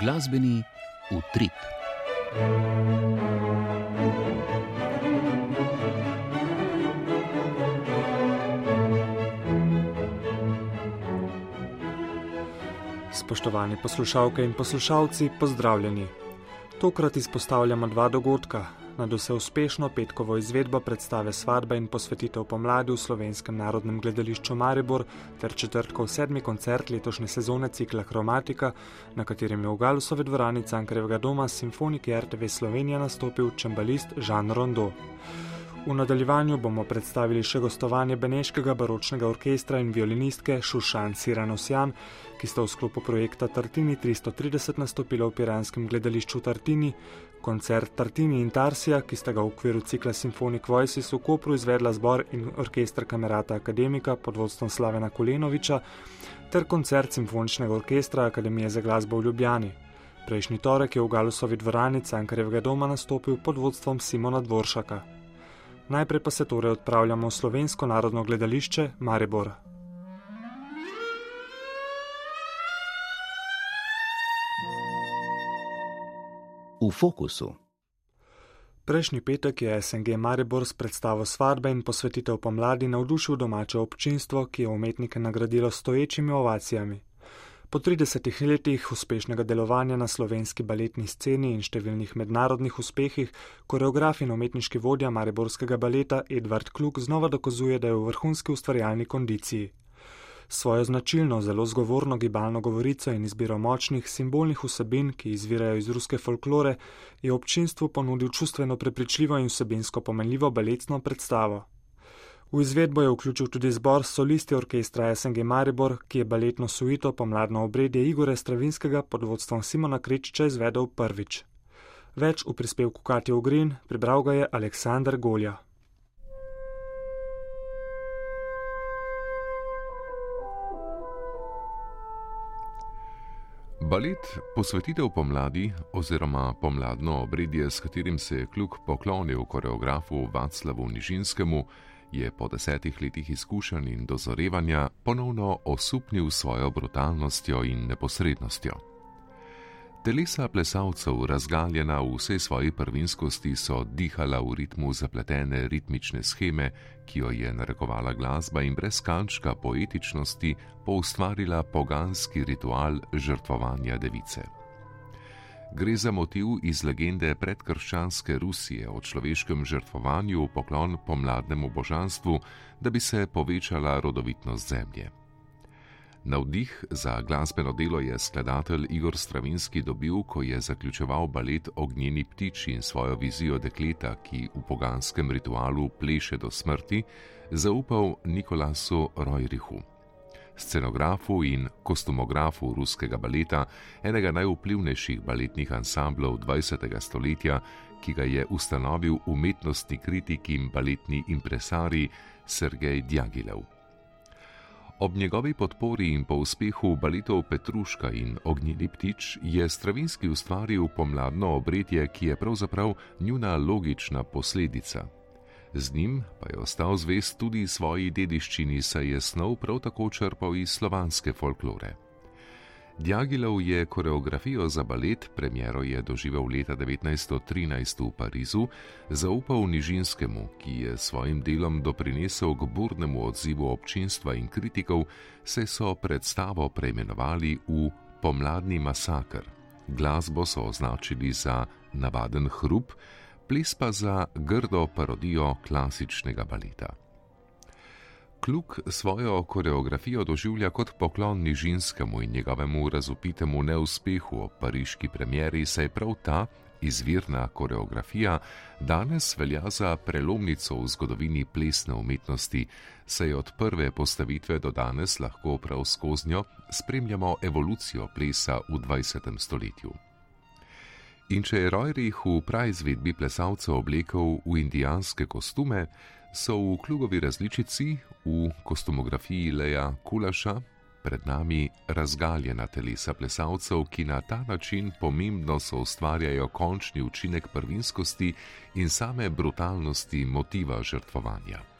glasbeni utrip. Spoštovani poslušalke in poslušalci, pozdravljeni. Tokrat izpostavljamo dva dogodka, na dose uspešno petkovo izvedbo predstave Svadba in posvetitev pomladi v Slovenskem narodnem gledališču Maribor ter četrtkov sedmi koncert letošnje sezone cikla Chromatika, na katerem je v Galusove dvorani Cankarevega doma simfoniki RTV Slovenija nastopil čembalist Žan Rondo. V nadaljevanju bomo predstavili še gostovanje Beneškega baročnega orkestra in violinistke Šušan Siranosjan, ki sta v sklopu projekta Tartini 330 nastopila v piranskem gledališču Tartini, koncert Tartini in Tarsija, ki sta ga v okviru cikla Symphonic Voices v Kopru izvedla zbor in orkester Kamerata Akademika pod vodstvom Slavena Kolenoviča, ter koncert Simfoničnega orkestra Akademije za glasbo v Ljubljani. Prejšnji torek je v Galusovi dvorani Cankarevega doma nastopil pod vodstvom Simona Dvoršaka. Najprej pa se torej odpravljamo v slovensko narodno gledališče Maribor. V fokusu. Prejšnji petek je SNG Maribor s predstavo Svadbe in posvetitev pomladi navdušil domače občinstvo, ki je umetnike nagradilo stoječimi ovacijami. Po 30 letih uspešnega delovanja na slovenski baletni sceni in številnih mednarodnih uspehih, koreograf in umetniški vodja Mariborskega baleta Edvard Kluk znova dokazuje, da je v vrhunski ustvarjalni kondiciji. Svojo značilno, zelo zgovorno gibalno govorico in izbiro močnih simbolnih vsebin, ki izvirajo iz ruske folklore, je občinstvu ponudil čustveno prepričljivo in vsebinsko pomenljivo baletno predstavo. V izvedbo je vključil tudi zbor solisti orkestra SNG Maribor, ki je baletno suito pomladno obredje Igore Stravinskega pod vodstvom Simona Kričiča izvedel prvič. Več v prispevku Katja Ugrin, prebral ga je Aleksandr Golja. Balet posvetitev pomladi oziroma pomladno obredje, s katerim se je kljub poklonil koreografu Vaclavu Nižinskemu, je po desetih letih izkušenj in dozorevanja ponovno osupnil svojo brutalnostjo in neposrednostjo. Telesa plesalcev, razgaljena v vsej svoji prvinskosti, so dihala v ritmu zapletene ritmične scheme, ki jo je narekovala glasba in brez kančka poetičnosti poustvarila poganski ritual žrtvovanja device. Gre za motiv iz legende predkrščanske Rusije o človeškem žrtvovanju v poklon pomladnemu božanstvu, da bi se povečala rodovitnost zemlje. Navdih za glasbeno delo je skladatelj Igor Stravinski dobil, ko je zaključeval balet Ognjeni ptiči in svojo vizijo dekleta, ki v poganskem ritualu pleše do smrti, zaupal Nikolasu Rojrihu. Scenografu in kostumografu ruskega baleta, enega najvplivnejših baletnih ansamblov 20. stoletja, ki ga je ustanovil umetnostni kritik in baletni impresari Sergej Djagilev. Ob njegovi podpori in po uspehu baletov Petruška in Ognjeni ptič je Stravinski ustvaril pomladno obredje, ki je pravzaprav njuna logična posledica. Z njim pa je ostal zvest tudi svoji dediščini, saj je snov prav tako črpal iz slovanske folklore. Djagilov je koreografijo za balet, premjero je doživel leta 1913 v Parizu, zaupal Nižinskemu, ki je svojim delom doprinesel k burnemu odzivu občinstva in kritikov, se so predstavo preimenovali v Pomladni masakr. Glasbo so označili za navaden hrup, ples pa za grdo parodijo klasičnega baleta. Kluk svojo koreografijo doživlja kot poklon nižinskemu in njegovemu razupitemu neuspehu ob pariški premjeri, saj prav ta izvirna koreografija danes velja za prelomnico v zgodovini plesne umetnosti, saj od prve postavitve do danes lahko prav skozi njo spremljamo evolucijo plesa v 20. stoletju. In če je Rojrih v praizvedbi plesalcev oblekel v indijanske kostume, so v klubovi različici v kostumografiji Leja Kulaša pred nami razgaljena telesa plesalcev, ki na ta način pomembno so ustvarjajo končni učinek prvinskosti in same brutalnosti motiva žrtvovanja.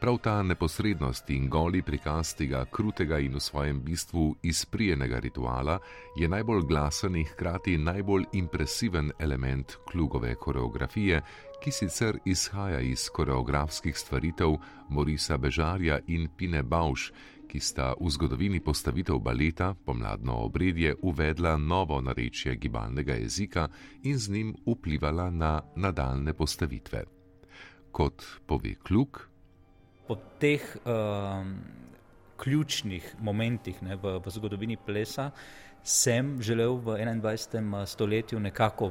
Prav ta neposrednost in goli prikaz tega krutega in v svojem bistvu izprijenega rituala je najbolj glasen in hkrati najbolj impresiven element klugove koreografije, ki sicer izhaja iz koreografskih stvaritev Morisa Bežarja in Pine Bauš, ki sta v zgodovini postavitev baleta pomladno obredje uvedla novo narečje gibalnega jezika in z njim vplivala na nadaljne postavitve. Kot pove Kluk, po teh uh, ključnih momentih ne, v, v zgodovini plesa sem želel v 21. Eh, stoletju nekako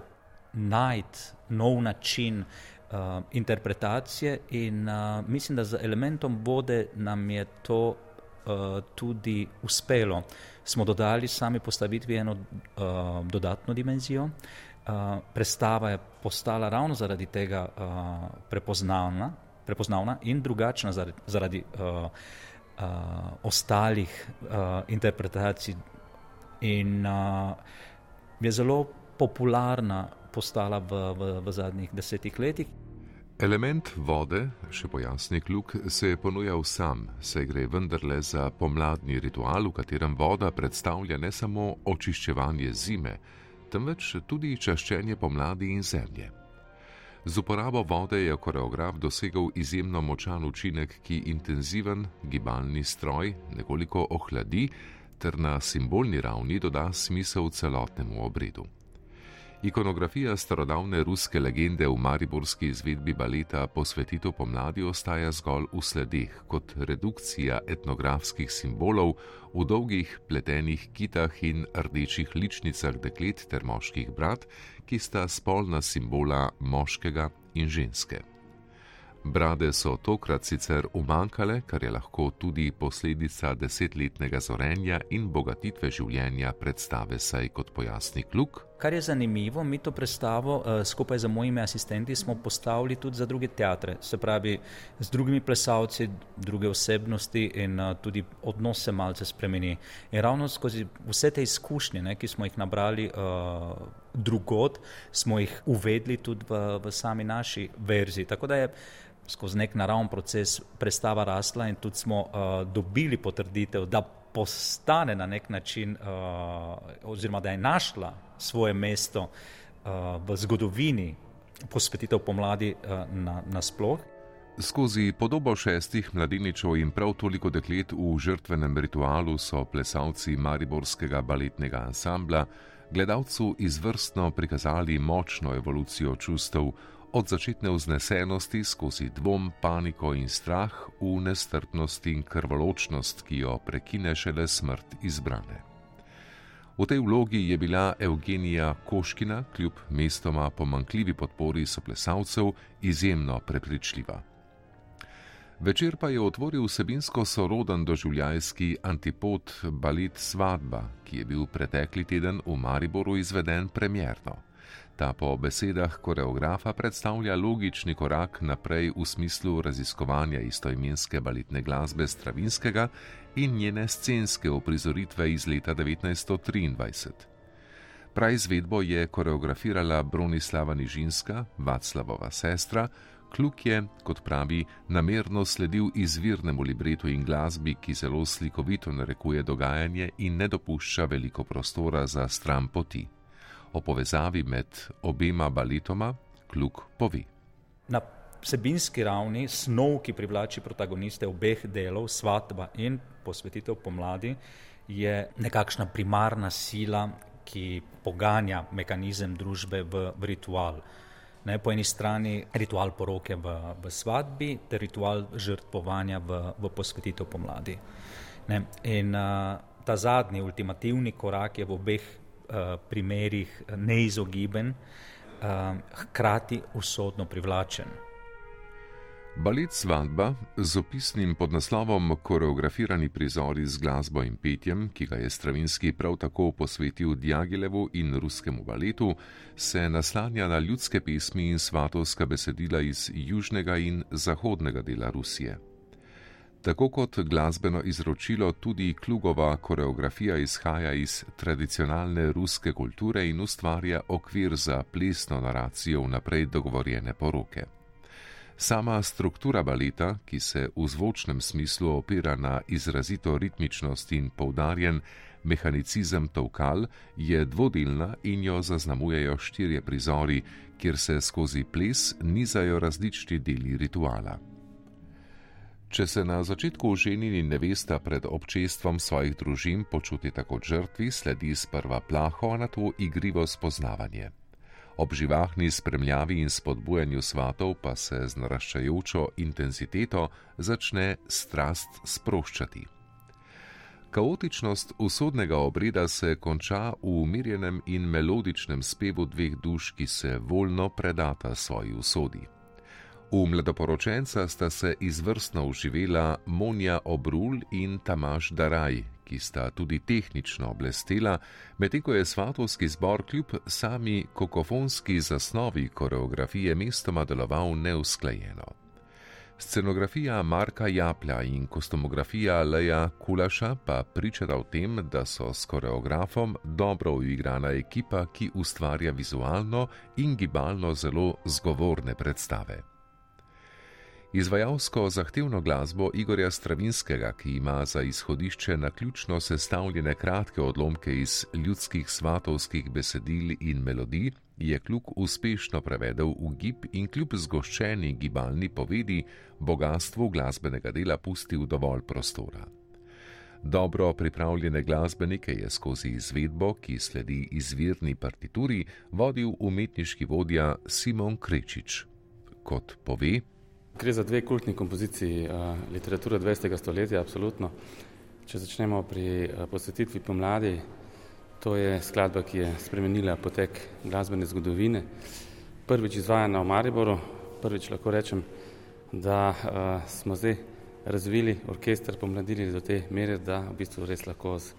najti nov način uh, interpretacije in uh, mislim, da z elementom vode nam je to uh, tudi uspelo. Smo dodali sami postavitvi eno uh, dodatno dimenzijo. Uh, predstava je postala ravno zaradi tega uh, prepoznavna, prepoznavna in drugačna zaradi, zaradi uh, uh, ostalih uh, interpretacij, in uh, je zelo popularna postala v, v, v zadnjih desetih letih. Element vode, še pojasni kluk, se je ponujal sam, saj gre vendarle za pomladni ritual, v katerem voda predstavlja ne samo očiščevanje zime, temveč tudi čaščenje pomladi in zemlje. Z uporabo vode je koreograf dosegel izjemno močan učinek, ki intenziven gibalni stroj nekoliko ohladi ter na simbolni ravni doda smisel celotnemu obredu. Ikonografija starodavne ruske legende v mariborski izvedbi baleta posvetitev pomladi ostaja zgolj v sledeh kot redukcija etnografskih simbolov v dolgih pletenih kitah in rdečih ličnicah deklet ter moških brat, ki sta spolna simbola moškega in ženske. Brade so tokrat sicer umankale, kar je lahko tudi posledica desetletnega zorenja in bogatitve življenja predstave, saj kot pojasni kluk. Kar je zanimivo, mi to predstavo uh, skupaj z mojimi asistenti smo postavili tudi za druge teatre, se pravi z drugimi plesalci, druge osebnosti in uh, tudi odnos se malce spremeni. In ravno skozi vse te izkušnje, ne, ki smo jih nabrali uh, drugod, smo jih uvedli tudi v, v sami naši verziji. Tako da je skozi nek naravni proces predstava rasla in tudi smo uh, dobili potrditev, da postane na nek način, uh, oziroma da je našla svoje mesto uh, v zgodovini posvetitev pomladi uh, nasploh. Na Skozi podobo šestih mladeničev in prav toliko deklet v žrtvenem ritualu so plesalci Mariborskega baletnega ansambla gledalcu izvrstno prikazali močno evolucijo čustev, od začetne vznesenosti skozi dvom, paniko in strah v nestrpnost in krvoločnost, ki jo prekine šele smrt izbrane. V tej vlogi je bila Evgenija Koškina, kljub mestoma pomankljivi podpori soplesalcev, izjemno prepričljiva. Večer pa je otvoril vsebinsko soroden doživljajski antipod balet Svadba, ki je bil pretekli teden v Mariboru izveden premjerno. Ta po besedah koreografa predstavlja logični korak naprej v smislu raziskovanja istoimenske baletne glasbe Stravinskega in njene scenske uprizoritve iz leta 1923. Prav izvedbo je koreografirala Bronislava Nižinska, Vaclavova sestra, Kluk je, kot pravi, namerno sledil izvirnemu libretu in glasbi, ki zelo slikovito narekuje dogajanje in ne dopušča veliko prostora za stran poti o povezavi med obema baletoma Kluk pove. Na vsebinski ravni snov, ki privlači protagoniste obeh delov, svatba in posvetitev pomladi, je nekakšna primarna sila, ki poganja mehanizem družbe v, v ritual. Ne, po eni strani ritual poroke v, v svatbi, ter ritual žrtvovanja v, v posvetitev pomladi. Ne, in uh, ta zadnji, ultimativni korak je v obeh Eh, primerih neizogiben, eh, hkrati usodno privlačen. Balet Svadba z opisnim podnaslovom Koreografirani prizori z glasbo in petjem, ki ga je Stravinski prav tako posvetil Djagilevu in ruskemu baletu, se naslanja na ljudske pesmi in svatovska besedila iz južnega in zahodnega dela Rusije. Tako kot glasbeno izročilo, tudi klugova koreografija izhaja iz tradicionalne ruske kulture in ustvarja okvir za plesno naracijo vnaprej dogovorjene poroke. Sama struktura baleta, ki se v zvočnem smislu opira na izrazito ritmičnost in poudarjen mehanicizem tovkal, je dvodelna in jo zaznamujejo štirje prizori, kjer se skozi ples nizajo različni deli rituala. Če se na začetku oženjeni nevesta pred občestvom svojih družin počutita kot žrtvi, sledi sprva plaho, na to igrivo spoznavanje. Ob živahni spremljavi in spodbujanju svatov pa se z naraščajočo intenziteto začne strast sproščati. Kaotičnost usodnega obreda se konča v umirjenem in melodičnem spevu dveh duš, ki se voljno predata svoji usodi. V mladoporočenca sta se izvrstno uživela Monja Obrul in Tamaš Daraj, ki sta tudi tehnično blestela, medtem ko je svatovski zbor kljub sami kokofonski zasnovi koreografije mestoma deloval neusklajeno. Scenografija Marka Japlja in kostumografija Leja Kulaša pa pričata o tem, da so s koreografom dobro uigrana ekipa, ki ustvarja vizualno in gibalno zelo zgovorne predstave. Izvajalsko zahtevno glasbo Igorja Stravinskega, ki ima za izhodišče na ključno sestavljene kratke odlomke iz ljudskih svatovskih besedil in melodij, je kljub uspešno prevedel v gib in kljub zgoščeni gibalni povedi bogatstvu glasbenega dela pustil dovolj prostora. Dobro pripravljene glasbenike je skozi izvedbo, ki sledi izvirni partituri, vodil umetniški vodja Simon Krečič. Kot pove, Gre za dve kultni kompoziciji uh, literature 20. stoletja, absolutno. Če začnemo pri uh, posvetitvi pomladi, to je skladba, ki je spremenila potek glasbene zgodovine. Prvič izvajana v Mariboru, prvič lahko rečem, da uh, smo zdaj razvili orkester, pomladili do te mere, da v bistvu res lahko z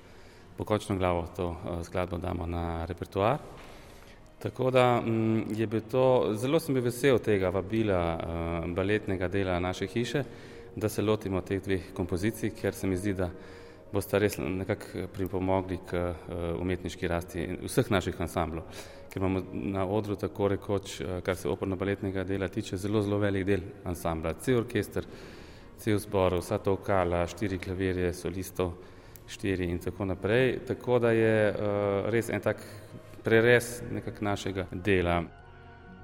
pokočno glavo to skladbo damo na repertoar. Tako da mm, je bil to, zelo sem bil vesel tega vabila uh, baletnega dela naše hiše, da se lotimo teh dveh kompozicij, ker se mi zdi, da boste res nekako pripomogli k uh, umetniški rasti vseh naših ansamblov. Ker imamo na odru tako rekoč, kar se oporno-baletnega dela tiče, zelo, zelo velik del ansambla. Cel orkester, cel zbor, vsa to okala, štiri klavirje, solistov, štiri in tako naprej. Tako da je res en tak prerez nekak našega dela.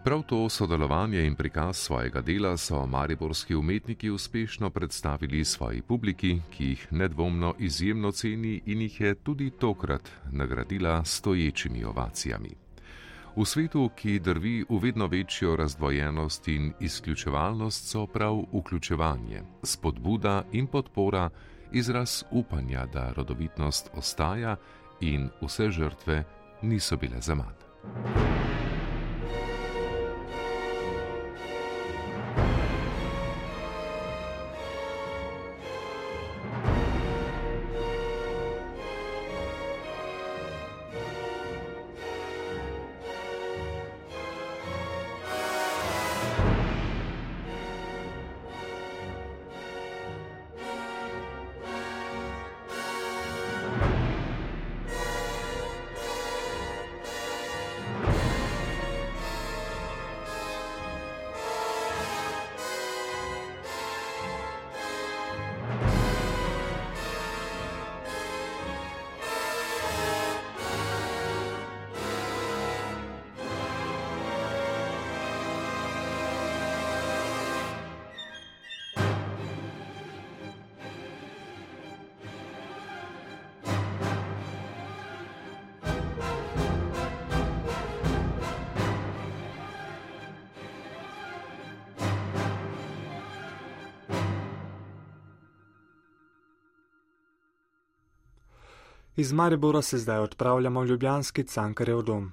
Prav to sodelovanje in prikaz svojega dela so mariborski umetniki uspešno predstavili svoji publiki, ki jih nedvomno izjemno ceni in jih je tudi tokrat nagradila stoječimi ovacijami. V svetu, ki drvi v vedno večjo razdvojenost in izključevalnost, so prav vključevanje, spodbuda in podpora izraz upanja, da rodovitnost ostaja in vse žrtve niso bile za Iz Maribora se zdaj odpravljamo v Ljubljanski Cankarjev dom.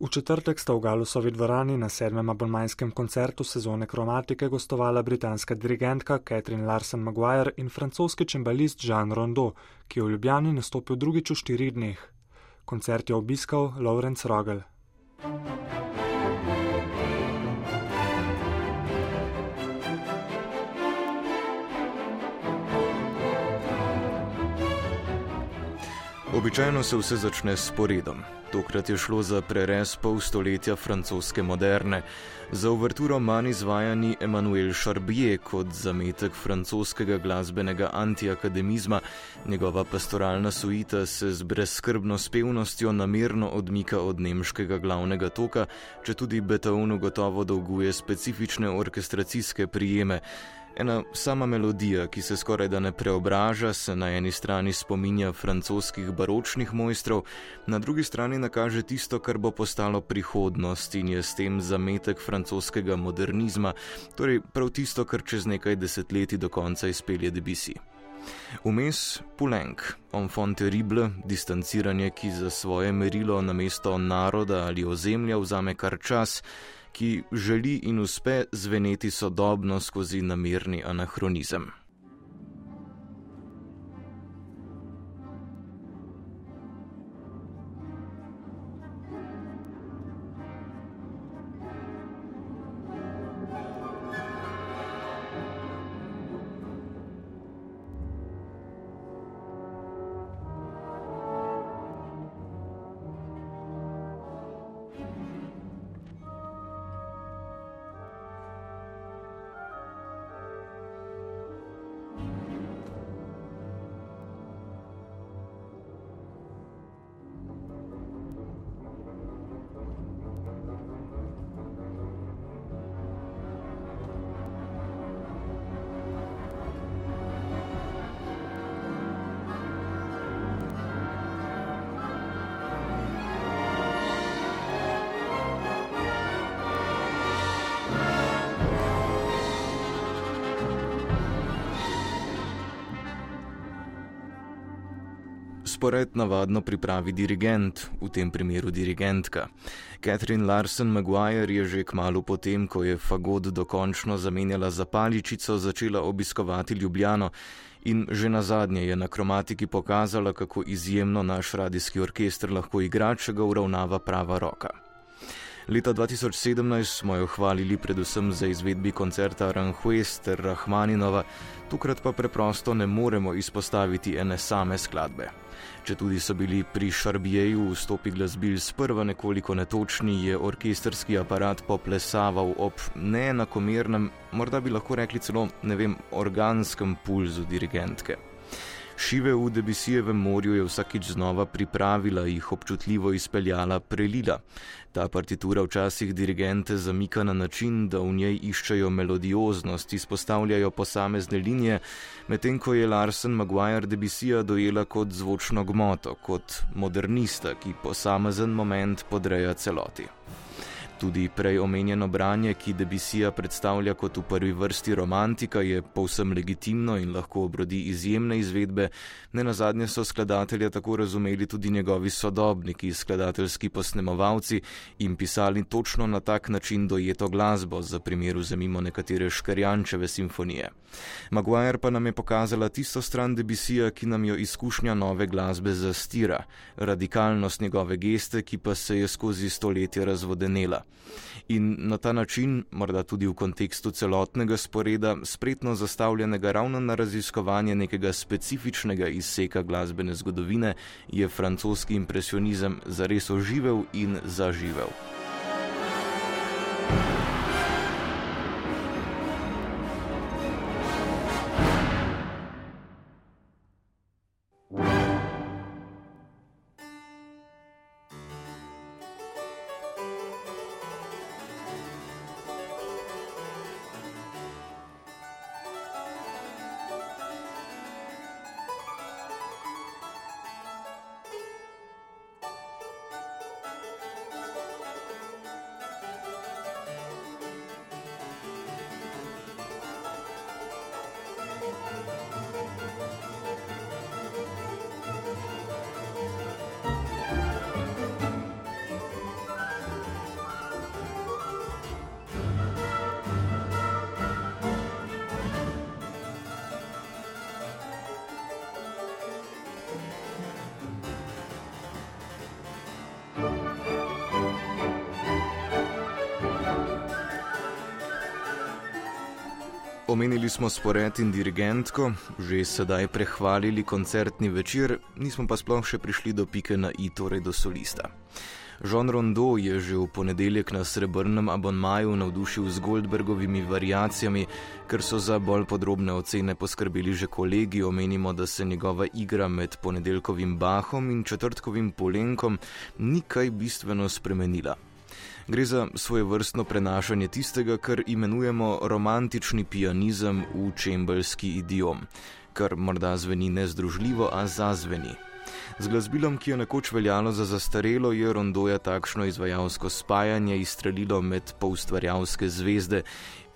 V četrtek sta v Galusovi dvorani na sedmem abonmajskem koncertu sezone kromatike gostovala britanska dirigentka Catherine Larsen Maguire in francoski čembalist Jean Rondeau, ki je v Ljubljani nastopil drugič v štirih dneh. Koncert je obiskal Lawrence Rogel. Običajno se vse začne s poredom. Tokrat je šlo za prerez pol stoletja francoske moderne. Za uverturo manj izvajani Emmanuel Charbier kot zametek francoskega glasbenega antiakademizma, njegova pastoralna suita se z brezskrbno spevnostjo namerno odmika od nemškega glavnega toka, če tudi Beethovnu gotovo dolguje specifične orkestracijske prijeme. Ena sama melodija, ki se skoraj da ne preobraža, se na eni strani spominja francoskih baročnih mojstrov, na drugi strani nakaže tisto, kar bo postalo prihodnost in je s tem zametek francoskega modernizma, torej prav tisto, kar čez nekaj desetletij do konca izpelje Debussy. Vmes Pulenk, enfant terrible, distanciranje, ki za svoje merilo na mesto naroda ali ozemlja vzame kar čas, ki želi in uspe zveneti sodobno skozi namirni anahronizem. Spored navadno pripravi dirigent, v tem primeru dirigentka. Catherine Larson Maguire je že kmalo potem, ko je Fagod dokončno zamenjala za paličico, začela obiskovati Ljubljano in že na zadnje je na kromatiki pokazala, kako izjemno naš radijski orkester lahko igra, če ga uravnava prava roka. Leta 2017 smo jo hvalili predvsem za izvedbi koncerta Aranjuez ter Rahmaninova, tokrat pa preprosto ne moremo izpostaviti ene same skladbe. Če tudi so bili pri Šarbijeju vstopi glasbil sprva nekoliko netočni, je orkesterski aparat poplesaval ob neenakomernem, morda bi lahko rekli celo, ne vem, organskem pulzu dirigentke. Šive v Debisijevem morju je vsakič znova pripravila, jih občutljivo izpeljala, prelila. Ta partitura včasih dirigente zamika na način, da v njej iščejo melodioznost, izpostavljajo posamezne linije, medtem ko je Larsen Maguire Debisija dojela kot zvočno gmoto, kot modernista, ki posamezen moment podreja celoti. Tudi prej omenjeno branje, ki Debisija predstavlja kot v prvi vrsti romantika, je povsem legitimno in lahko obrodi izjemne izvedbe. Ne na zadnje so skladatelja tako razumeli tudi njegovi sodobniki, skladateljski posnemovalci in pisali točno na tak način dojeto glasbo, za primer vzemimo nekatere škarjančeve simfonije. Maguire pa nam je pokazala tisto stran Debisija, ki nam jo izkušnja nove glasbe zastira, radikalnost njegove geste, ki pa se je skozi stoletje razvodenela. In na ta način, morda tudi v kontekstu celotnega sporeda, spretno zastavljenega ravno na raziskovanje nekega specifičnega izseka glasbene zgodovine, je francoski impresionizem zares oživel in zaživel. Omenili smo spored in dirigentko, že sedaj prehvalili koncertni večer, nismo pa sploh še prišli do pike na i, torej do solista. Jean Rondo je že v ponedeljek na srebrnem abonmaju navdušil z Goldbergovimi variacijami, ker so za bolj podrobne ocene poskrbeli že kolegi. Omenimo, da se njegova igra med ponedeljkovim Bahom in četrtkovim Polenkom ni kaj bistveno spremenila. Gre za svoje vrstno prenašanje tistega, kar imenujemo romantični pianizem v čembelski idiom, kar morda zveni nezdružljivo, a zazveni. Z glasbilom, ki je nekoč veljalo za zastarelo, je Rondoja takšno izvajalsko spajanje izstrelilo med poustvarjalske zvezde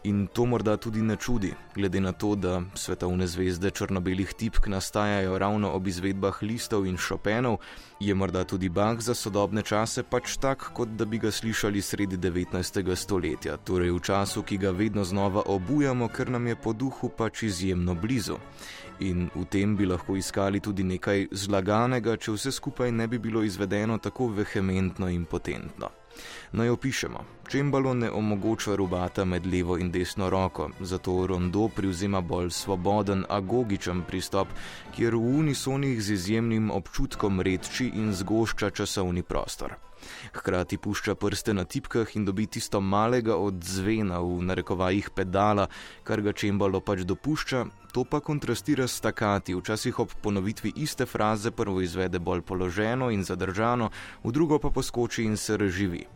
In to morda tudi ne čudi, glede na to, da svetovne zvezde črno-belih tipk nastajajo ravno ob izvedbah listov in šopenov, je morda tudi Bach za sodobne čase pač tak, kot da bi ga slišali sredi 19. stoletja, torej v času, ki ga vedno znova obujamo, ker nam je po duhu pač izjemno blizu. In v tem bi lahko iskali tudi nekaj zlaganega, če vse skupaj ne bi bilo izvedeno tako vehementno in potentno. Naj opišemo. Čembalo ne omogoča rubata med levo in desno roko, zato rondo privzema bolj svoboden, agogičen pristop, kjer v unisonih z izjemnim občutkom redči in zgošča časovni prostor. Hkrati pušča prste na tipkah in dobi tisto malega odzvena v narekovajih pedala, kar ga čembalo pač dopušča, to pa kontrastira s takati, včasih ob ponovitvi iste fraze prvo izvede bolj položeno in zadržano, v drugo pa poskoči in se reživi.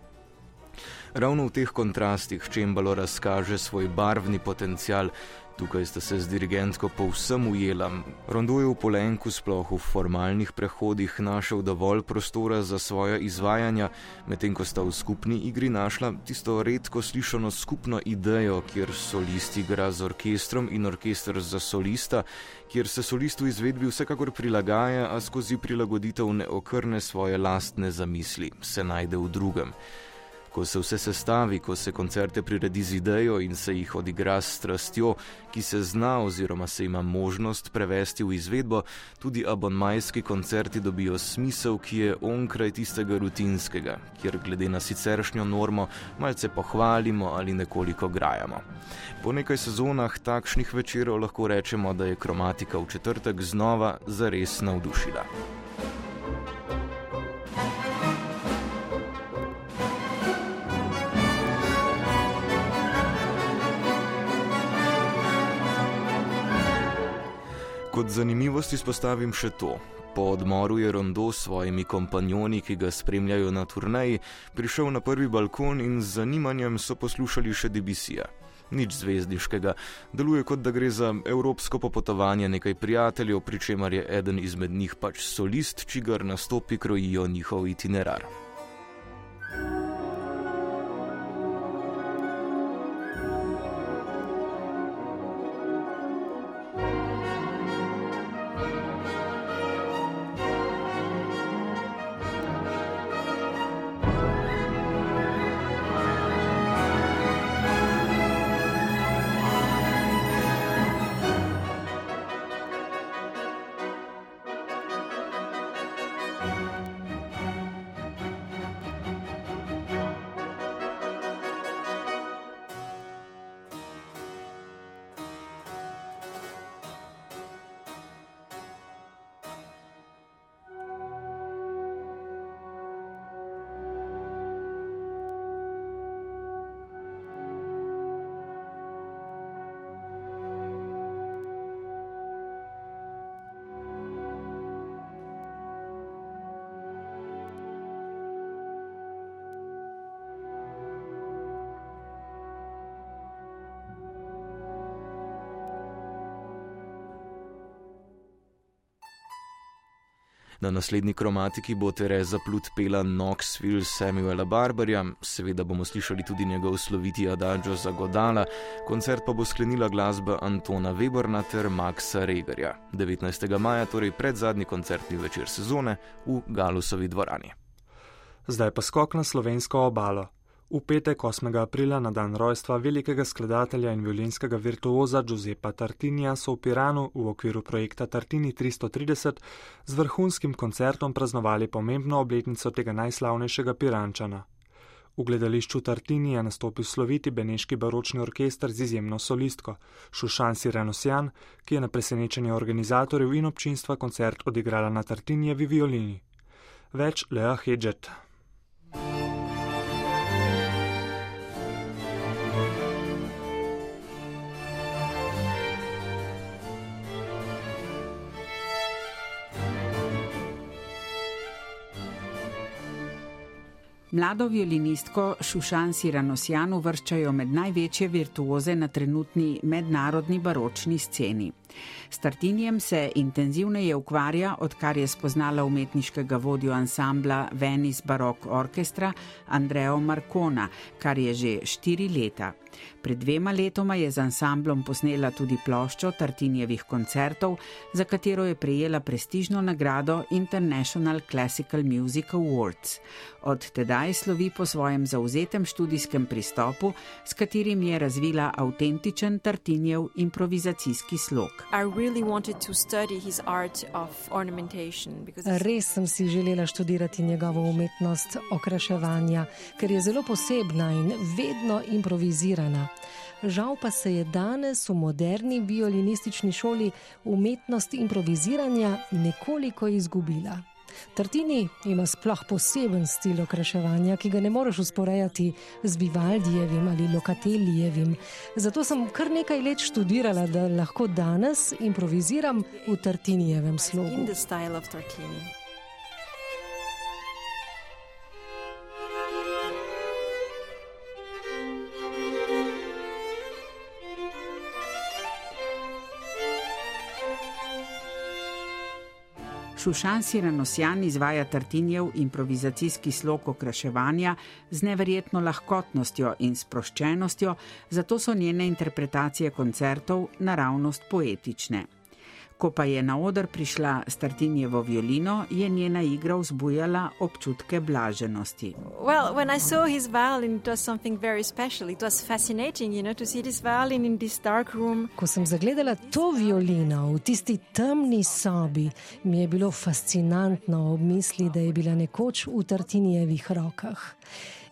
Ravno v teh kontrastih Čembalo razkaže svoj barvni potencial, Tukaj sta se z dirigentko povsem ujela. Rondo je v polenku, sploh v formalnih prehodih, našel dovolj prostora za svoje izvajanja, medtem ko sta v skupni igri našla tisto redko slišano skupno idejo, kjer solist igra z orkestrom in orkester za solista, kjer se solist v izvedbi vsekakor prilagaja, a skozi prilagoditev ne okrne svoje lastne zamisli, se najde v drugem ko se vse sestavi, ko se koncerte priredi z idejo in se jih odigra s strastjo, ki se zna oziroma se ima možnost prevesti v izvedbo, tudi abonmajski koncerti dobijo smisel, ki je onkraj tistega rutinskega, kjer glede na siceršnjo normo malce pohvalimo ali nekoliko grajamo. Po nekaj sezonah takšnih večerov lahko rečemo, da je kromatika v četrtek znova zares navdušila. Kot zanimivost izpostavim še to. Po odmoru je Rondo s svojimi kompanjoni, ki ga spremljajo na turnaji, prišel na prvi balkon in z zanimanjem so poslušali še Debisija. Nič zvezdniškega, deluje kot da gre za evropsko popotovanje nekaj prijateljev, pri čemer je eden izmed njih pač solist, čigar nastopi krojijo njihov itinerar. Naslednji kromatiki bo Tereza Plut pela Knoxville Samuela Barberja, seveda bomo slišali tudi njegov sloviti Adagio za Godala, koncert pa bo sklenila glasba Antona Weberna ter Maxa Regerja. 19. maja, torej pred zadnji koncertni večer sezone v Galusovi dvorani. Zdaj pa skok na slovensko obalo. V petek 8. aprila na dan rojstva velikega skladatelja in violinskega virtuoza Giuseppa Tartinija so v Piranu v okviru projekta Tartini 330 z vrhunskim koncertom praznovali pomembno obletnico tega najslavnejšega pirančana. V gledališču Tartini je nastopil sloviti beneški baročni orkester z izjemno solistko Šušan Sirenosjan, ki je na presenečenje organizatorjev in občinstva koncert odigrala na Tartinijevi violini. Več Lea Hedžet. Mlado violinistko Šušan Siranosjan uvrščajo med največje virtuoze na trenutni mednarodni baročni sceni. S Tartinjem se intenzivneje ukvarja, odkar je spoznala umetniškega vodjo ansambla Venice Baroque Orchestra Andreo Marcona, kar je že štiri leta. Pred dvema letoma je z ansamblom posnela tudi ploščo Tartinjevih koncertov, za katero je prejela prestižno nagrado International Classical Music Awards. Od tedaj slovi po svojem zauzetem študijskem pristopu, s katerim je razvila avtentičen Tartinjev improvizacijski slog. Res sem si želela študirati njegovo umetnost okraševanja, ker je zelo posebna in vedno improvizirana. Žal pa se je danes v moderni violinistični šoli umetnost improviziranja nekoliko izgubila. Tartini ima sploh poseben stil okraševanja, ki ga ne moreš usporejati z Vivaldijevim ali Lokatelijevim. Zato sem kar nekaj let študirala, da lahko danes improviziram v Tartinijevem slogu. Šušan Siranosjan izvaja Tartinjev improvizacijski slog okraševanja z neverjetno lahkotnostjo in sproščenostjo, zato so njene interpretacije koncertov naravnost poetične. Ko pa je na oder prišla Startinjevo violino, je njena igra vzbujala občutke blaženosti. Well, when I saw his violin, it was something very special. It was fascinating, you know, to see this violin in this dark room. Ko sem zagledala to violino v tisti temni sobi, mi je bilo fascinantno ob misli, da je bila nekoč v Tartinjevih rokah.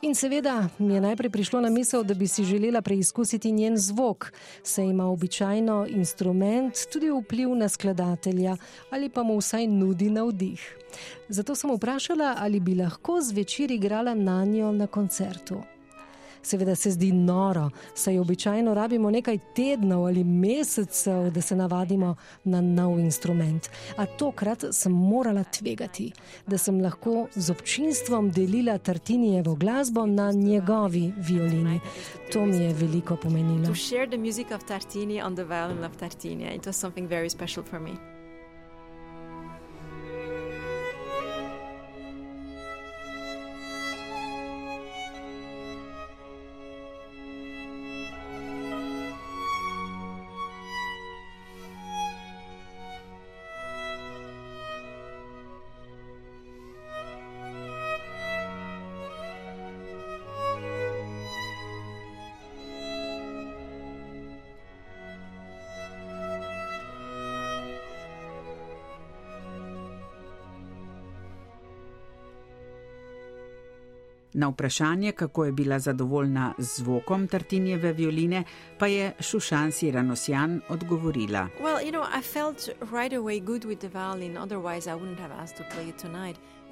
In seveda mi je najprej prišlo na misel, da bi si želela preizkusiti njen zvok, saj ima običajno instrument tudi vpliv na skladatelja ali pa mu vsaj nudi navdih. Zato sem vprašala, ali bi lahko zvečer igrala na njo na koncertu. Seveda se zdi noro, saj običajno rabimo nekaj tednov ali mesecev, da se navadimo na nov instrument. A tokrat sem morala tvegati, da sem lahko z občinstvom delila Tartinijevo glasbo na njegovi violini. To mi je veliko pomenilo. To share the music of Tartini on the violin of Tartini, it was something very special for me. Na vprašanje, kako je bila zadovoljna z zvokom Tartinjeve violine, pa je Šušan Siranosjan odgovorila. Well, you know, right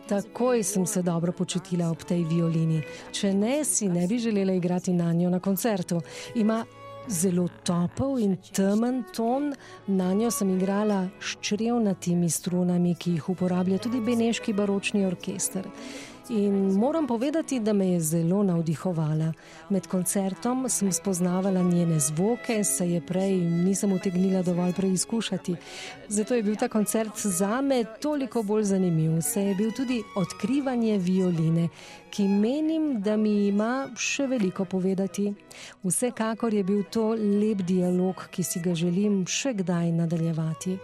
Takoj sem se dobro počutila ob tej violini. Če ne, si ne bi želela igrati na njo na koncertu. Ima zelo topel in temen ton, na njo sem igrala s črevnatimi strunami, ki jih uporablja tudi Beneški baročni orkester. In moram povedati, da me je zelo navdihovala. Med koncertom sem spoznavala njene zvoke, se je prej nisem utegnila dovolj preizkušati. Zato je bil ta koncert za me toliko bolj zanimiv. Se je bil tudi odkrivanje violine, ki menim, da mi ima še veliko povedati. Vsekakor je bil to lep dialog, ki si ga želim še kdaj nadaljevati.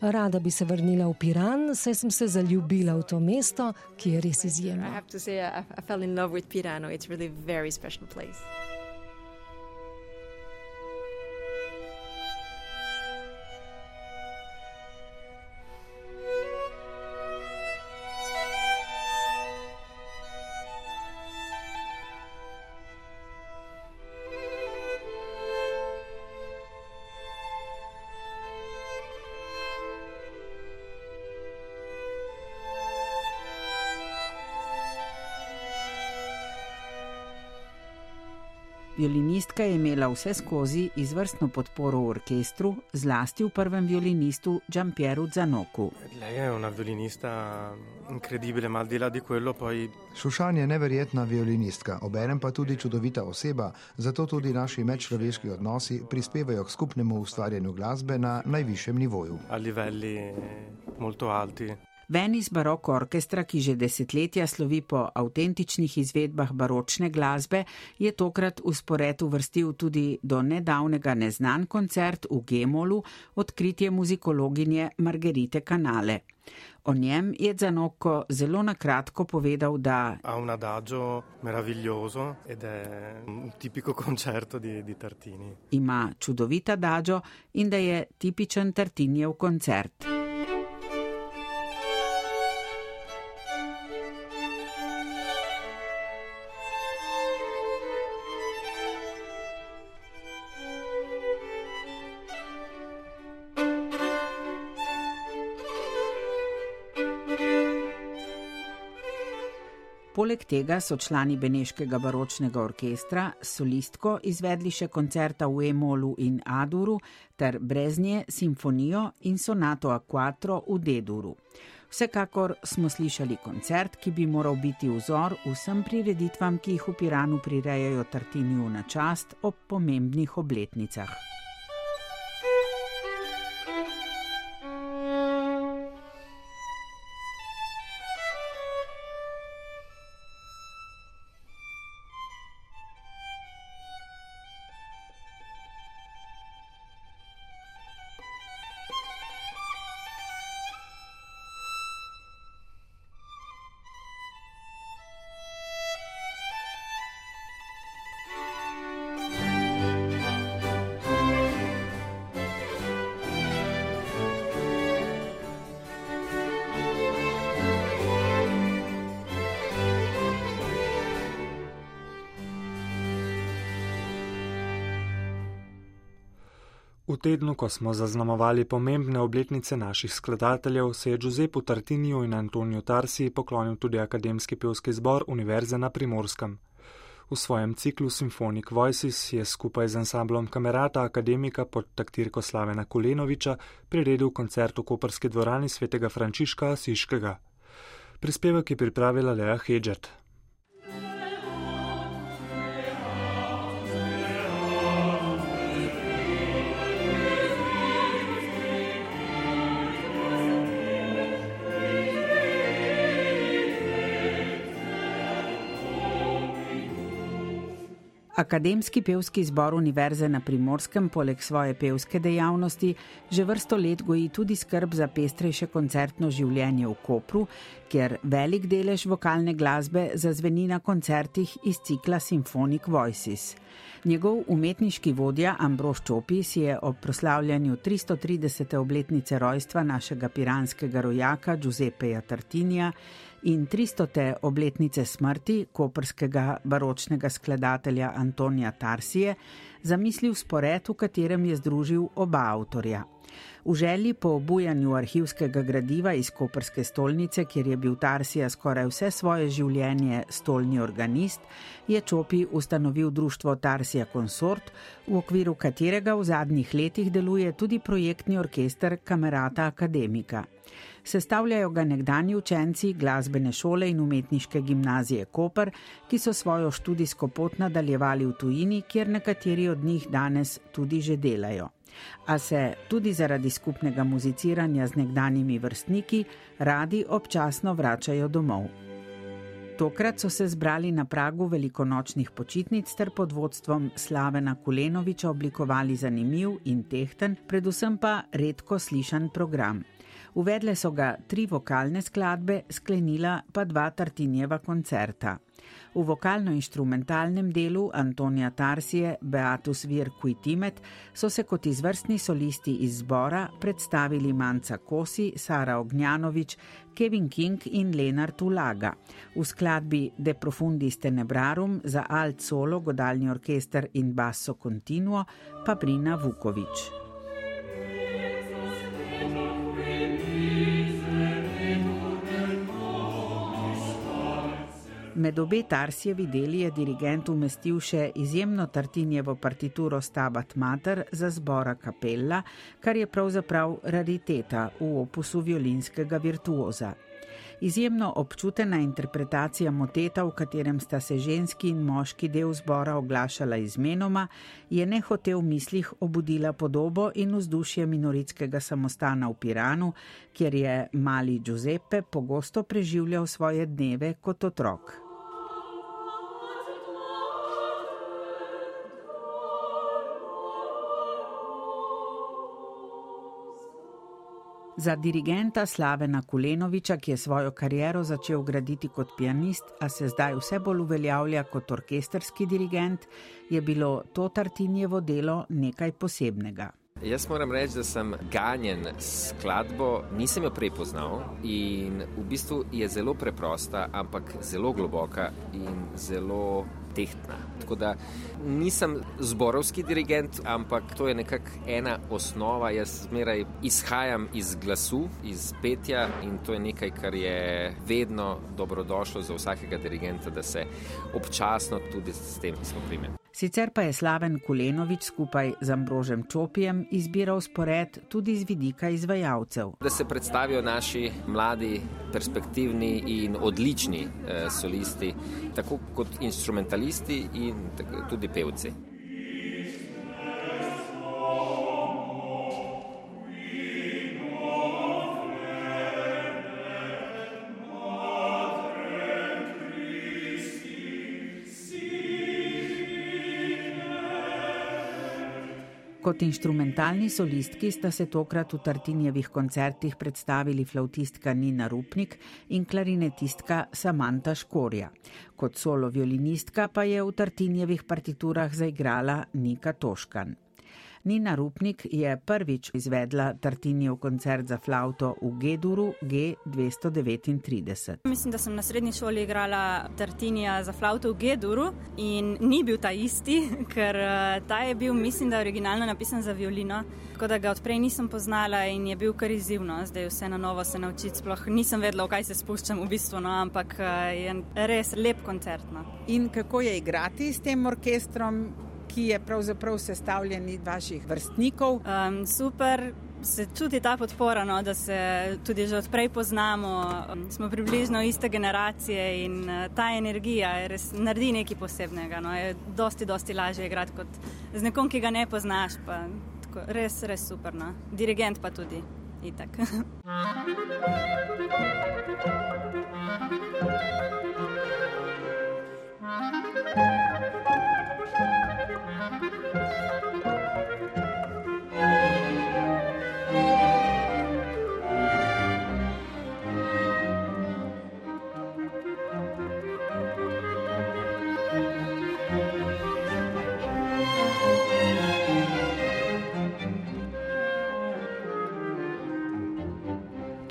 Rada bi se vrnila v Piran, saj sem se zaljubila v to mesto, ki je res izjemno. Violinistka je imela vse skozi izvrstno podporo v orkestru, zlasti v prvem violinistu Giampieru Zanoku. Lei è una violinista incredibile, ma al di là di quello poi Šušan je neverjetna violinistka, obenem pa tudi čudovita oseba, zato tudi naši medčloveški odnosi prispevajo k skupnemu ustvarjanju glasbe na najvišjem nivoju. a livelli molto alti. Venice Baroque Orchestra, ki že desetletja slovi po avtentičnih izvedbah baročne glasbe, je tokrat v spored uvrstil tudi do nedavnega neznan koncert v Gemolu, odkritje muzikologinje Margerite Kanale. O njem je Zanoko zelo na kratko povedal, da Ha un adagio meraviglioso ed è un tipico concerto di, di Tartini. ima čudovita dađo in da je tipičen Tartinijev koncert. Poleg tega so člani Beneškega baročnega orkestra solistko izvedli še koncerta v E-molu in Aduru ter brez nje simfonijo in sonato a quattro v D-duru. Vsekakor smo slišali koncert, ki bi moral biti vzor vsem prireditvam, ki jih v Piranu prirejajo Tartiniju na čast ob pomembnih obletnicah. Tednu, ko smo zaznamovali pomembne obletnice naših skladateljev, se je Giuseppu Tartiniju in Antoniju Tarsi poklonil tudi Akademski pevski zbor Univerze na Primorskem. V svojem ciklu Symphonic Voices je skupaj z ansamblom Kamerata Akademika pod taktirko Slavena Kolenoviča priredil koncert v Koperski dvorani svetega Frančiška Asiškega. Prispevek je pripravila Lea Hedžet. Akademski pevski zbor Univerze na Primorskem poleg svoje pevske dejavnosti že vrsto let goji tudi skrb za pestrejše koncertno življenje v Kopru, kjer velik delež vokalne glasbe zazveni na koncertih iz cikla Symphonic Voices. Njegov umetniški vodja Ambrož Čopi si je ob proslavljanju 330. obletnice rojstva našega piranskega rojaka Giuseppeja Tartinija in 300. obletnice smrti koperskega baročnega skladatelja Antonija Tarsije zamislil spored, v katerem je združil oba avtorja. V želji po obujanju arhivskega gradiva iz koperske stolnice, kjer je bil Tarsija skoraj vse svoje življenje stolni organist, je Čopi ustanovil društvo Tarsija Consort, v okviru katerega v zadnjih letih deluje tudi projektni orkester Kamerata Akademika. Sestavljajo ga nekdani učenci glasbene šole in umetniške gimnazije Koper, ki so svojo študijsko pot nadaljevali v tujini, kjer nekateri od njih danes tudi že delajo. A se tudi zaradi skupnega muziciranja z nekdanjimi vrstniki radi občasno vračajo domov. Tokrat so se zbrali na pragu velikonočnih počitnic ter pod vodstvom Slavena Kulenoviča oblikovali zanimiv in tehten, predvsem pa redko slišan program. Uvedle so ga tri vokalne skladbe, sklenila pa dva Tartinjeva koncerta. V vokalno-instrumentalnem delu Antonija Tarsije Beatus Vir Quitimet so se kot izvrstni solisti iz zbora predstavili Manca Kosi, Sara Ognjanovič, Kevin King in Lenart Ulaga. V skladbi De Profundis Tenebrarum za alt solo, godalni orkester in basso continuo pa Brina Vukovič. Med obe Tarsjevi deli je dirigent umestil še izjemno Tartinjevo partituro Stabat Mater za zbora Kapella, kar je pravzaprav rariteta v opusu violinskega virtuoza. Izjemno občutena interpretacija moteta, v katerem sta se ženski in moški del zbora oglašala izmenoma, je nehote v mislih obudila podobo in vzdušje minoritskega samostana v Piranu, kjer je mali Giuseppe pogosto preživljal svoje dneve kot otrok. Za dirigenta Slavena Kulenoviča, ki je svojo kariero začel graditi kot pianist, a se zdaj vse bolj uveljavlja kot orkesterski dirigent, je bilo to Tartinjevo delo nekaj posebnega. Jaz moram reči, da sem ganjen skladbo, nisem jo prepoznal in v bistvu je zelo preprosta, ampak zelo globoka in zelo tehtna. Tako da nisem zborovski dirigent, ampak to je nekako ena osnova. Jaz zmeraj izhajam iz glasu, iz petja in to je nekaj, kar je vedno dobrodošlo za vsakega dirigenta, da se občasno tudi s tem spoprime. Sicer pa je Slaven Kulenovič skupaj z Ambrožem Čopijem izbiral spored tudi z vidika izvajalcev. Da se predstavijo naši mladi, perspektivni in odlični eh, solisti, tako kot instrumentalisti in tudi pevci. Kot instrumentalni solistki sta se tokrat v Tartinjevih koncertih predstavili flautistka Nina Rupnik in klarinetistka Samanta Škorja. Kot solo violinistka pa je v Tartinjevih partiturah zaigrala Nika Toškan. Nina Rupnik je prvič izvedla Tartinijev koncert za flauto v Geduru G239. Mislim, da sem na srednji šoli igrala Tartinija za flauto v Geduru in ni bil ta isti, ker eh, ta je bil, mislim, da je originalno napisan za violino, tako da ga odprej nisem poznala in je bil kar izzivno. Zdaj vse na novo se naučiti, sploh nisem vedela, v kaj se spuščam v bistvu, no, ampak eh, je res lep koncert. No. In kako je igrati s tem orkestrom? Ki je pravzaprav sestavljen iz vaših vrstnikov. Um, super. Se čuti ta podpora, no, da se tudi že odprej poznamo, smo približno iste generacije in uh, ta energija res naredi nekaj posebnega. No, je dosti, dosti lažje igrati kot z nekom, ki ga ne poznaš. Pa, tako, res, res super. No. Dirigent pa tudi. Itak. Música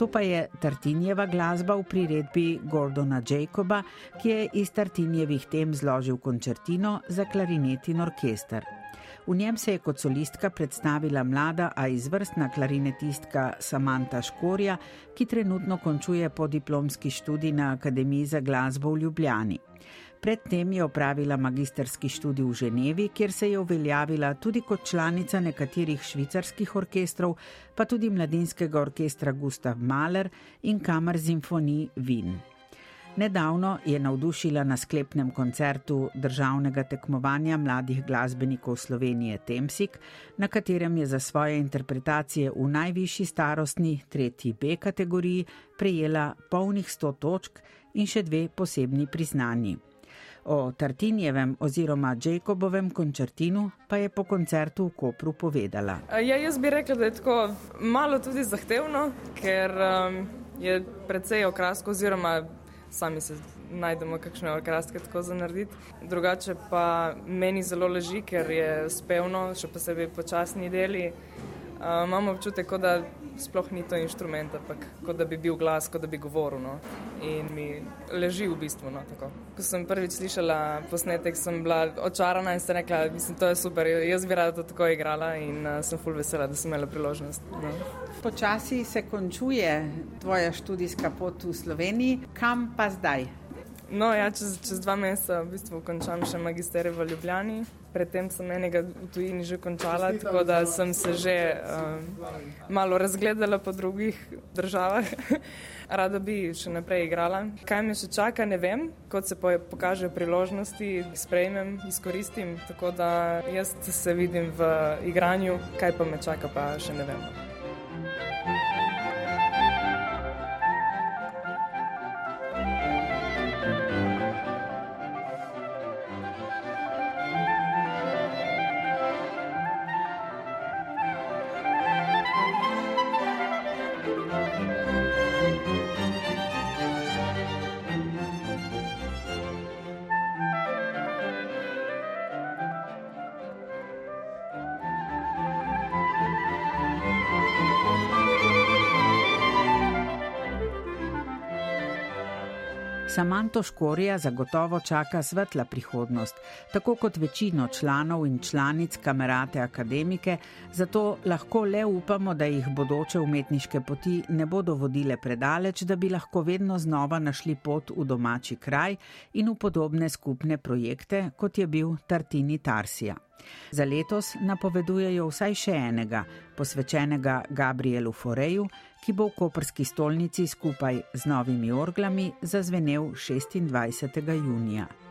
To pa je Tartinjeva glasba v priredbi Gordona Jacoba, ki je iz Tartinjevih tem zložil končertino za klarinet in orkester. V njem se je kot solistka predstavila mlada, a izvrstna klarinetistka Samanta Škorja, ki trenutno končuje podiplomski študij na Akademiji za glasbo v Ljubljani. Predtem je opravila magisterski študij v Ženevi, kjer se je uveljavila tudi kot članica nekaterih švicarskih orkestrov, pa tudi mladinskega orkestra Gustav Mahler in kamer Simfonij Wien. Nedavno je navdušila na sklepnem koncertu državnega tekmovanja mladih glasbenikov Slovenije Temsik, na katerem je za svoje interpretacije v najvišji starostni, tretji B kategoriji, prejela polnih 100 točk in še dve posebni priznanji. O Tartinjevem oziroma Jacobovem koncertinu pa je po koncertu v Kopru povedala. Ja, jaz bi rekla, da je tako malo tudi zahtevno, ker um, je precej okrasko oziroma sami se najdemo kakšne okraske tako za narediti. Drugače pa meni zelo leži, ker je spevno, še posebej počasni deli. Uh, imamo občutek, da sploh ni to inštrument, ampak kot da bi bil glas, kot da bi govoril. No. In mi leži v bistvu. No, Ko sem prvič slišala posnetek, sem bila očarana in sem rekla, da to je super, jaz bi rada to tako igrala in uh, sem full vesela, da sem imela priložnost. No. Počasi se končuje tvoja študijska pot v Sloveniji, kam pa zdaj? No, ja, čez, čez dva meseca v bistvu končam še magisterij v Ljubljani. Predtem sem enega v tujini že končala, tako da sem se že um, malo razgledala po drugih državah. Rada bi še naprej igrala. Kaj me še čaka, ne vem. Kot se pokaže priložnosti, sprejmem, izkoristim. Tako da jaz se vidim v igranju, kaj pa me čaka, pa še ne vem. Samanto Škorija zagotovo čaka svetla prihodnost, tako kot večino članov in članic kamerate akademike, zato lahko le upamo, da jih bodoče umetniške poti ne bodo vodile predaleč, da bi lahko vedno znova našli pot v domači kraj in v podobne skupne projekte, kot je bil Tartini Tarsija. Za letos napovedujejo vsaj še enega, posvečenega Gabrielu Foreju, ki bo v koprski stolnici skupaj z novimi orglami zazvenel 26. junija.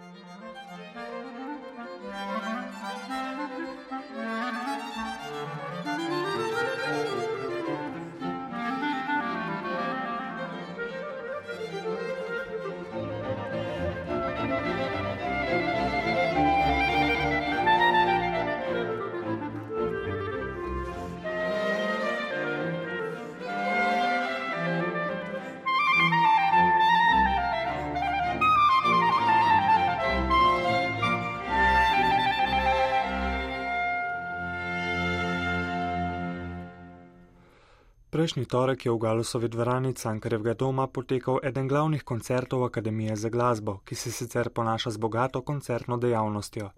Prejšnji torek je v Galusovi dvorani Cankarevega doma potekal eden glavnih koncertov Akademije za glasbo, ki se sicer ponaša z bogato koncertno dejavnostjo.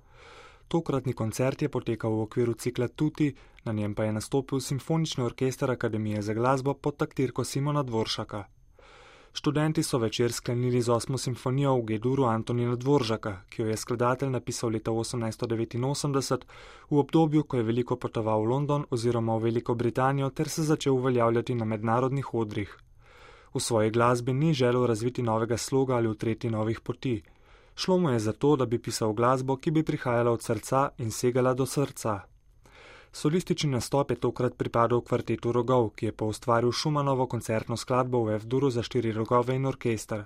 Tokratni koncert je potekal v okviru cikla Tuti, na njem pa je nastopil Simfonični orkester Akademije za glasbo pod taktirko Simona Dvoršaka. Študenti so večer sklenili z osmo simfonijo v Geduru Antonina Dvoržaka, ki jo je skladatelj napisal leta 1889, v obdobju, ko je veliko potoval v London oziroma v Veliko Britanijo ter se začel uveljavljati na mednarodnih odrih. V svoji glasbi ni želel razviti novega sloga ali utreti novih poti. Šlo mu je za to, da bi pisal glasbo, ki bi prihajala od srca in segala do srca. Solistični nastop je tokrat pripadal kvartetu rogov, ki je poustvaril Šumanovo koncertno skladbo v F-duru za štiri rogove in orkester.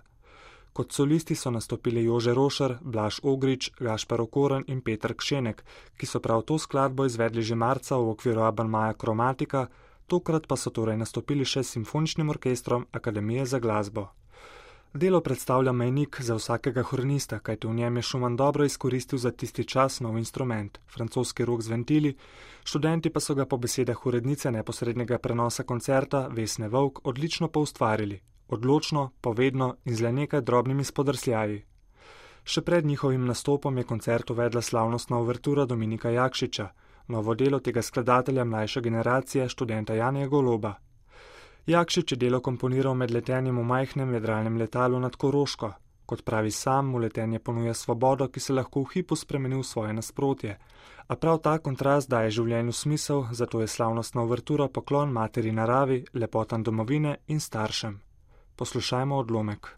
Kot solisti so nastopili Jože Rošer, Blaž Ogrič, Gašpar Okoren in Petr Kšenek, ki so prav to skladbo izvedli že marca v okviru Abanmaja Kromatika, tokrat pa so torej nastopili še s simfoničnim orkestrom Akademije za glasbo. Delo predstavlja mejnik za vsakega hornista, kajti v njem je Šuman dobro izkoristil za tisti čas nov instrument, francoski rok z ventili, študenti pa so ga po besedah urednice neposrednega prenosa koncerta Vesne Vovk odlično poustvarili, odločno, povedno in z le nekaj drobnimi spodrsljaji. Še pred njihovim nastopom je koncert uvedla slavnostna uvertura Dominika Jakšiča, novo delo tega skladatelja mlajše generacije, študenta Janja Goloba. Jakšič je delo komponiral med letenjem v majhnem vedralnem letalu nad Koroško. Kot pravi sam, mu letenje ponuja svobodo, ki se lahko v hipu spremeni v svoje nasprotje. A prav ta kontrast daje življenju smisel, zato je slavnostna uvertura poklon materi naravi, lepotam domovine in staršem. Poslušajmo odlomek.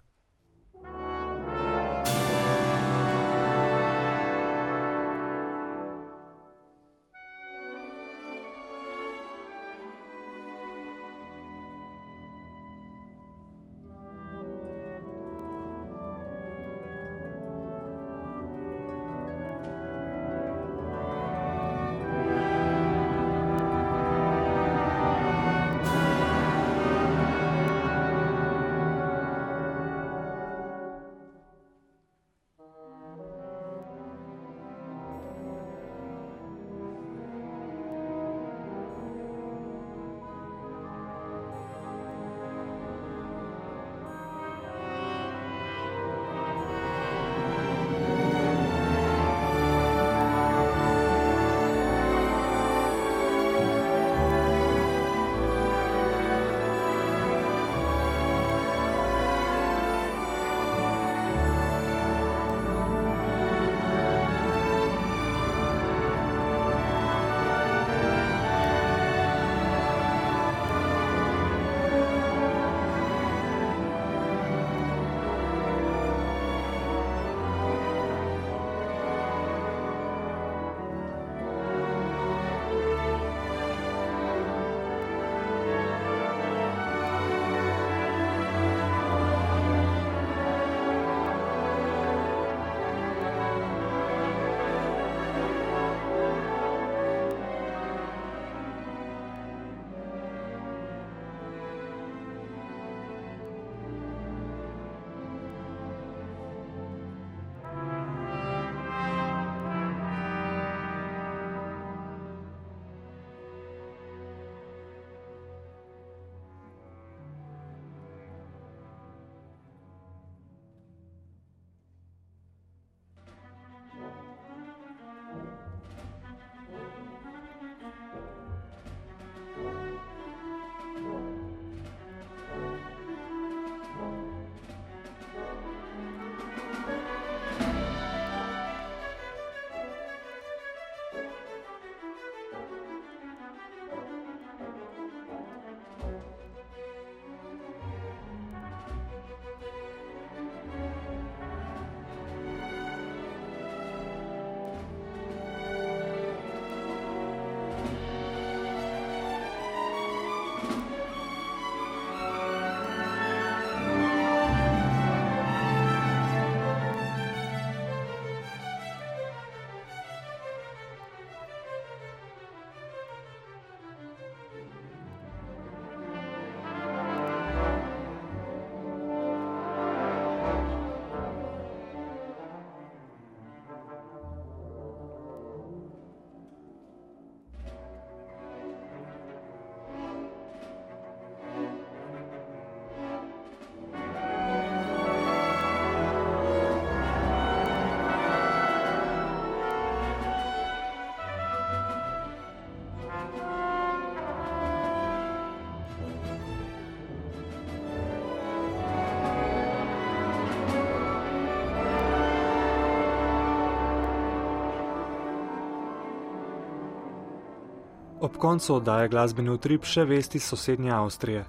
Ob koncu oddaje glasbeni utrip še vesti sosednje Avstrije.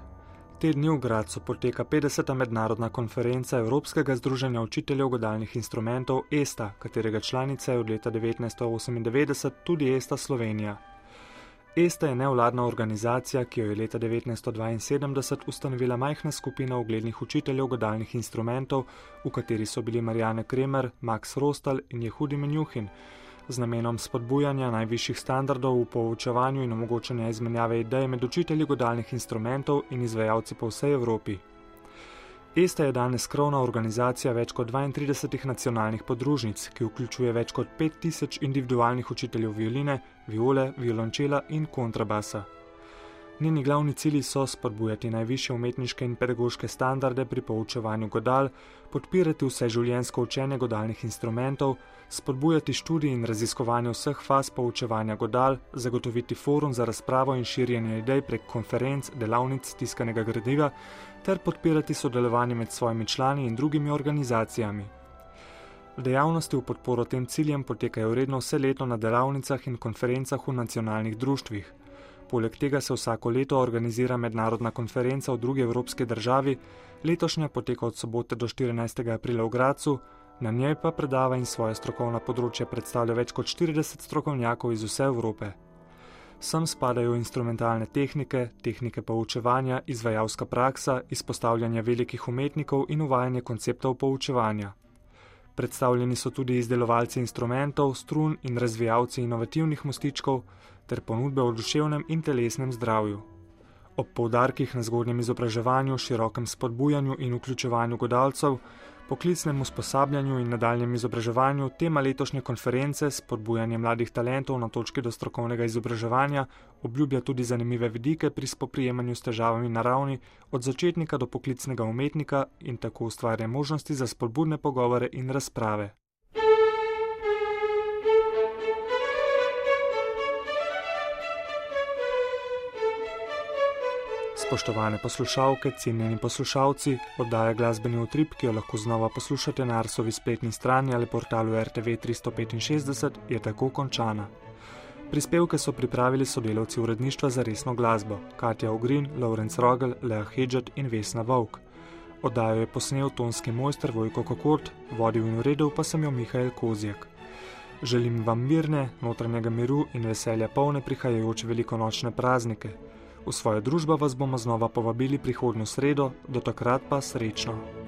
Te dni v Gracu poteka 50. mednarodna konferenca Evropskega združenja učiteljev godalnih instrumentov ESTA, katerega članica je od leta 1998 tudi ESTA Slovenija. ESTA je nevladna organizacija, ki jo je leta 1972 ustanovila majhna skupina uglednih učiteljev godalnih instrumentov, v kateri so bili Marijane Kremer, Max Rostal in Jehudi Menjuhin z namenom spodbujanja najvišjih standardov v poučevanju in omogočanja izmenjave idej med učitelji godalnih instrumentov in izvajalci po vsej Evropi. ESTA je danes krovna organizacija več kot 32 nacionalnih podružnic, ki vključuje več kot 5000 individualnih učiteljev violine, viole, violončela in kontrabasa. Njeni glavni cilji so spodbujati najviše umetniške in pedagoške standarde pri poučevanju godal, podpirati vse življensko učenje godalnih instrumentov, spodbujati študij in raziskovanje vseh faz poučevanja godal, zagotoviti forum za razpravo in širjenje idej prek konferenc, delavnic, tiskanega gradiva ter podpirati sodelovanje med svojimi člani in drugimi organizacijami. Dejavnosti v podporo tem ciljem potekajo redno vse leto na delavnicah in konferencah v nacionalnih društvih. Poleg tega se vsako leto organizira mednarodna konferenca v drugi evropski državi, letošnja poteka od sobote do 14. aprila v Gracu, na njej pa predava in svoje strokovna področja predstavlja več kot 40 strokovnjakov iz vse Evrope. Sem spadajo instrumentalne tehnike, tehnike poučevanja, izvajalska praksa, izpostavljanje velikih umetnikov in uvajanje konceptov poučevanja. Predstavljeni so tudi izdelovalci instrumentov, strun in razvijalci inovativnih mostičkov ter ponudbe o duševnem in telesnem zdravju. Ob poudarkih na zgodnjem izobraževanju, širokem spodbujanju in vključevanju godalcev, poklicnem usposabljanju in nadaljem izobraževanju, tema letošnje konference spodbujanje mladih talentov na točki do strokovnega izobraževanja obljublja tudi zanimive vidike pri spoprijemanju s težavami na ravni od začetnika do poklicnega umetnika in tako ustvarja možnosti za spodbudne pogovore in razprave. Spoštovane poslušalke, cenjeni poslušalci, oddaja glasbeni utrip, ki jo lahko znova poslušate na Arsovi spletni strani ali portalu RTV 365, je tako končana. Prispevke so pripravili sodelavci uredništva za resno glasbo: Katja Ogrin, Lawrence Rogel, Lea Hedžet in Vesna Vovk. Oddajo je posnel tonski mojster Vojko Kokort, vodil in uredil pa sem jo Mihajl Kozjak. Želim vam mirne, notranjega miru in veselja polne prihajajoče velikonočne praznike. V svojo družbo vas bomo znova povabili prihodnjo sredo, do takrat pa srečno.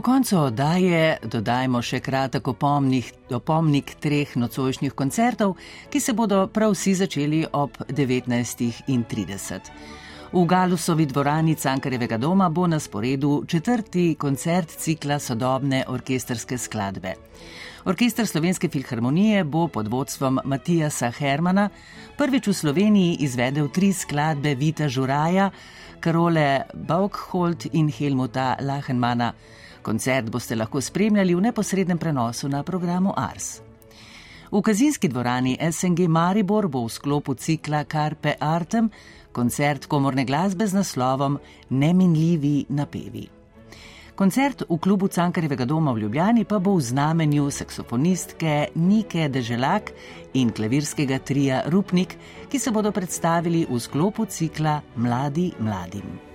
Po koncu oddaje dodajmo še kratek opomnik treh nocojšnjih koncertov, ki se bodo prav vsi začeli ob 19.30. V Galusovi dvorani Cankarevega doma bo na sporedu četrti koncert cikla sodobne orkesterske skladbe. Orkester Slovenske filharmonije bo pod vodstvom Matijasa Hermana prvič v Sloveniji izvedel tri skladbe Vita Žuraja, Karole Baukholt in Helmuta Lachenmana. Koncert boste lahko spremljali v neposrednem prenosu na programu Ars. V kazinski dvorani SNG Maribor bo v sklopu cikla Carpe Artem koncert komorne glasbe z naslovom Neminljivi napevi. Koncert v klubu Cankarjevega doma v Ljubljani pa bo v znamenju saksofonistke Nike Deželak in klavirskega trija Rupnik, ki se bodo predstavili v sklopu cikla Mladi mladim.